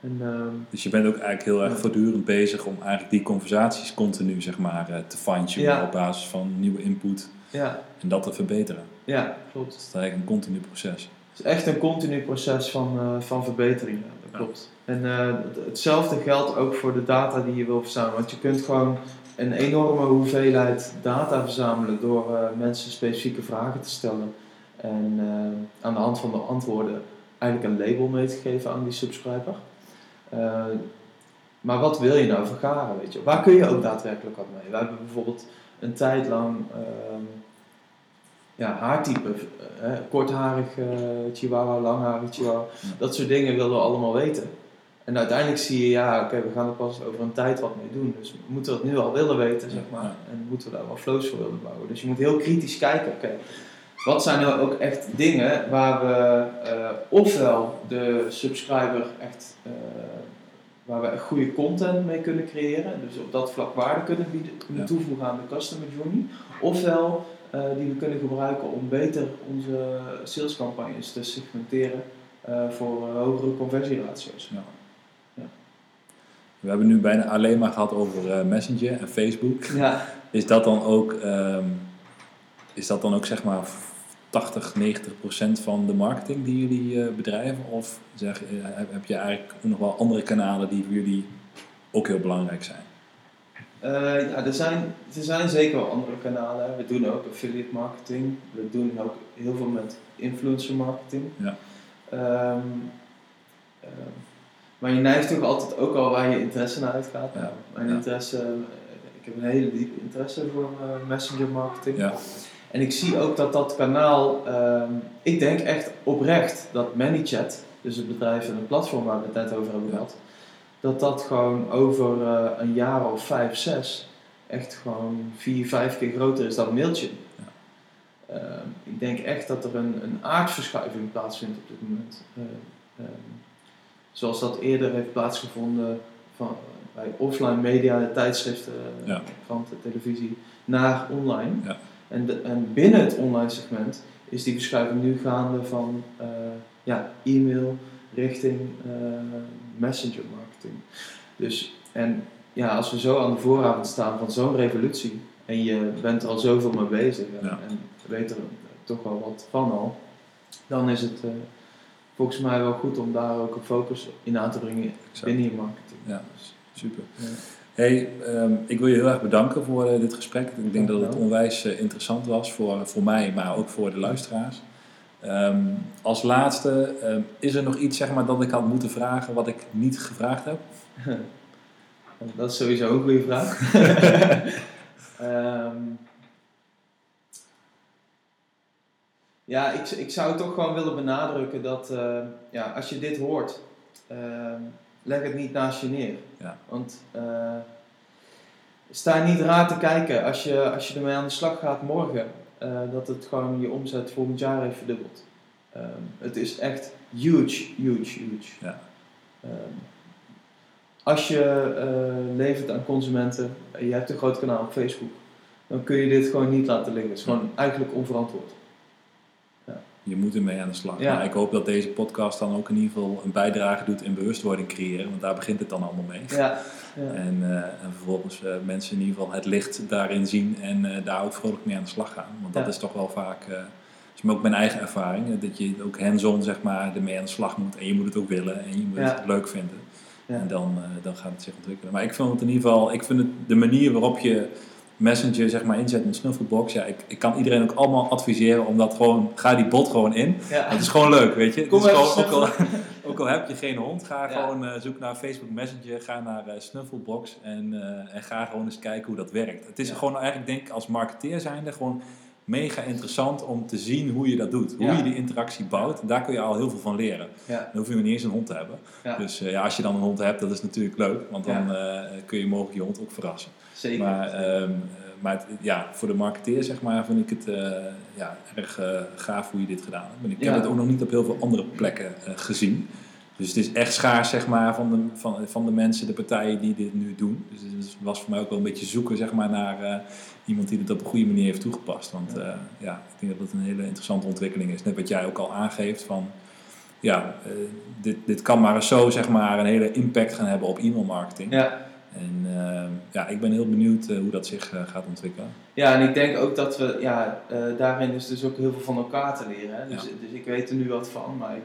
En, ehm, dus je bent ook eigenlijk heel erg voortdurend bezig om eigenlijk die conversaties continu zeg maar, eh, te fine-tunen op basis van nieuwe input. Ja. En dat te verbeteren. Ja, klopt. Dat is eigenlijk een continu proces. Het is echt een continu proces van, uh, van verbetering. dat klopt. En uh, hetzelfde geldt ook voor de data die je wil verzamelen. Want je kunt gewoon een enorme hoeveelheid data verzamelen door uh, mensen specifieke vragen te stellen. En uh, aan de hand van de antwoorden eigenlijk een label mee te geven aan die subscriber. Uh, maar wat wil je nou vergaren, weet je? Waar kun je ook daadwerkelijk wat mee? We hebben bijvoorbeeld een tijd lang ehm, ja, haartype, kortharig chihuahua, langharig chihuahua, dat soort dingen wilden we allemaal weten. En uiteindelijk zie je, ja, oké, we gaan er pas over een tijd wat mee doen. Dus we moeten dat nu al willen weten, zeg maar. En moeten we daar wel flows voor willen bouwen. Dus je moet heel kritisch kijken, oké, wat zijn nou ook echt dingen waar we uh, ofwel de subscriber echt, uh, waar we echt goede content mee kunnen creëren. Dus op dat vlak waarde kunnen, bieden, kunnen toevoegen aan de customer journey. Ofwel uh, die we kunnen gebruiken om beter onze salescampagnes te segmenteren voor hogere conversieratio's. Ja. We hebben nu bijna alleen maar gehad over uh, Messenger en Facebook. Ja. Is dat dan ook, um, is dat dan ook zeg maar 80, 90 procent van de marketing die jullie uh, bedrijven? Of zeg, uh, heb je eigenlijk nog wel andere kanalen die voor jullie ook heel belangrijk zijn? ja, er zijn, er zijn zeker wel andere kanalen. We doen ook affiliate marketing. We doen ook heel veel met influencer marketing. Ja. Um, maar je neigt toch altijd ook al waar je interesse naar uitgaat. Ja. Mijn interesse, eh, ik heb een hele diepe interesse voor uh, messenger marketing. Ja. En ik zie ook dat dat kanaal, um, ik denk echt oprecht dat ManyChat, dus het bedrijf en het platform waar we het net over hebben gehad, dat dat gewoon over uh, een jaar of vijf, zes echt gewoon vier, vijf keer groter is dan Mailchimp. Ja. Uh, ik denk echt dat er een, een aardverschuiving plaatsvindt op dit moment. Uh, zoals dat eerder heeft plaatsgevonden van, bij offline media, de tijdschriften, ja. kranten, televisie, naar online. Ja. En, en binnen het online segment is die verschuiving nu gaande van uh, ja, e-mail richting uh, messenger marketing. Dus, en ja, als we zo aan de vooravond staan van zo'n revolutie en je bent er al zoveel mee bezig en, en weet er toch wel wat van al, dan is het uh, volgens mij wel goed om daar ook een focus in aan te brengen binnen je marketing. Ja, super. Ja. Hey, um, ik wil je heel erg bedanken voor uh, dit gesprek. Ik denk dat het onwijs uh, interessant was voor, voor mij, maar ook voor de luisteraars. Um, als laatste, um, is er nog iets zeg maar, dat ik had moeten vragen wat ik niet gevraagd heb? dat is sowieso een goede vraag. Ja, ik, ik zou toch gewoon willen benadrukken dat uh, ja, als je dit hoort, uh, leg het niet naast je neer. Ja. Want uh, sta niet raar te kijken als je, als je ermee aan de slag gaat morgen, dat het gewoon je omzet volgend jaar heeft verdubbeld. Um, het is echt huge, huge, huge. Ja. Um, als je levert aan consumenten en je hebt een groot kanaal op Facebook, dan kun je dit gewoon niet laten liggen. Het is gewoon eigenlijk onverantwoord je moet ermee aan de slag. Ja. ik hoop dat deze podcast dan ook in ieder geval een bijdrage doet in bewustwording creëren, want daar begint het dan allemaal mee. Ja. ja. En, uh, en, vervolgens uh, mensen in ieder geval het licht daarin zien en uh, daar ook vrolijk mee aan de slag gaan. Want dat is toch wel vaak, dat is ook mijn eigen ervaring, dat je ook hands-on zeg maar ermee aan de slag moet en je moet het ook willen en je moet het leuk vinden. En dan, dan gaat het zich ontwikkelen. Maar ik vind het in ieder geval, ik vind het de manier waarop je Messenger zeg maar inzet in Snuffelbox. Ja, ik, ik kan iedereen ook allemaal adviseren om dat gewoon, ga die bot gewoon in. Ja. Het is gewoon leuk, weet je. Kom het is even gewoon, ook, al, ook al heb je geen hond, ga Ja. gewoon eh, zoek naar Facebook Messenger, ga naar eh, Snuffelbox en, eh, en ga gewoon eens kijken hoe dat werkt. Het is Ja. gewoon eigenlijk denk ik als marketeer zijnde gewoon mega interessant om te zien hoe je dat doet. Hoe Ja. je die interactie bouwt. Daar kun je al heel veel van leren. Ja. Dan hoef je nog niet eens een hond te hebben. Ja. Dus ja, als je dan een hond hebt, dat is natuurlijk leuk. Want dan kun je mogelijk je hond ook verrassen. Zeker. Maar, ehm, eh, maar het- ja, voor de marketeer zeg maar, vind ik het eh, ja, erg eh, gaaf hoe je dit gedaan hebt. En ik heb het ook nog niet op heel veel andere plekken eh, gezien. Dus het is echt schaars zeg maar, van, de, van, van de mensen, de partijen die dit nu doen. Dus het was voor mij ook wel een beetje zoeken zeg maar, naar iemand die dit op een goede manier heeft toegepast. Want ja, ik denk dat het een hele interessante ontwikkeling is. Net wat jij ook al aangeeft van... Ja, dit, dit kan maar zo zeg maar, een hele impact gaan hebben op e-mailmarketing. Ja. En eh, ja, ik ben heel benieuwd eh, hoe dat zich eh, gaat ontwikkelen. Ja, en ik denk ook dat we, ja, daarin is dus ook heel veel van elkaar te leren. Hè? Dus, Ja. dus ik weet er nu wat van, maar ik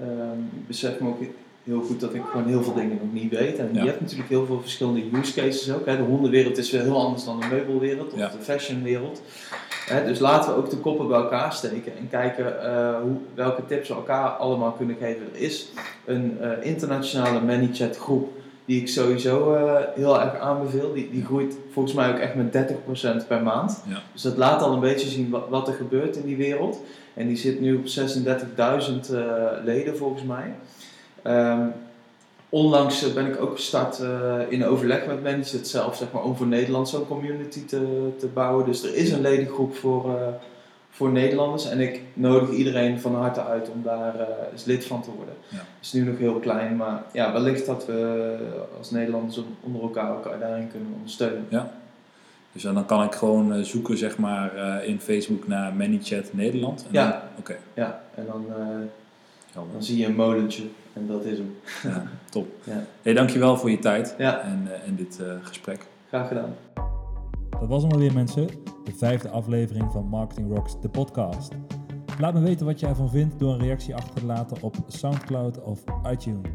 ehm, besef me ook heel goed dat ik gewoon heel veel dingen nog niet weet. En Ja. je hebt natuurlijk heel veel verschillende use cases ook. Hè? De hondenwereld is weer heel anders dan de meubelwereld of Ja. de fashionwereld. Hè? Dus laten we ook de koppen bij elkaar steken en kijken hoe, welke tips we elkaar allemaal kunnen geven. Er is een internationale ManyChat groep die ik sowieso eh, heel erg aanbeveel. Die, die groeit volgens mij ook echt met 30% per maand. Ja. Dus dat laat al een beetje zien wat, wat er gebeurt in die wereld. En die zit nu op 36.000 eh, leden volgens mij. Ehm, onlangs eh, ben ik ook gestart in overleg met mensen zelf, zeg maar, om voor Nederland zo'n community te, te bouwen. Dus er is een ledengroep voor, voor Nederlanders. En ik nodig iedereen van harte uit om daar eh, eens lid van te worden. Ja. Het is nu nog heel klein, maar ja, wellicht dat we als Nederlanders onder elkaar elkaar daarin kunnen ondersteunen. Dus dan kan ik gewoon eh, zoeken zeg maar, eh, in Facebook naar ManyChat Nederland. En Ja. dan- Oké, Ja, en dan, dan zie je een molentje en dat is hem. Ja, top. Ja. Hey, dankjewel voor je tijd Ja, en, en dit gesprek. graag gedaan. Dat was hem alweer mensen, de vijfde aflevering van Marketing Rocks, de podcast. Laat me weten wat jij ervan vindt door een reactie achter te laten op Soundcloud of iTunes.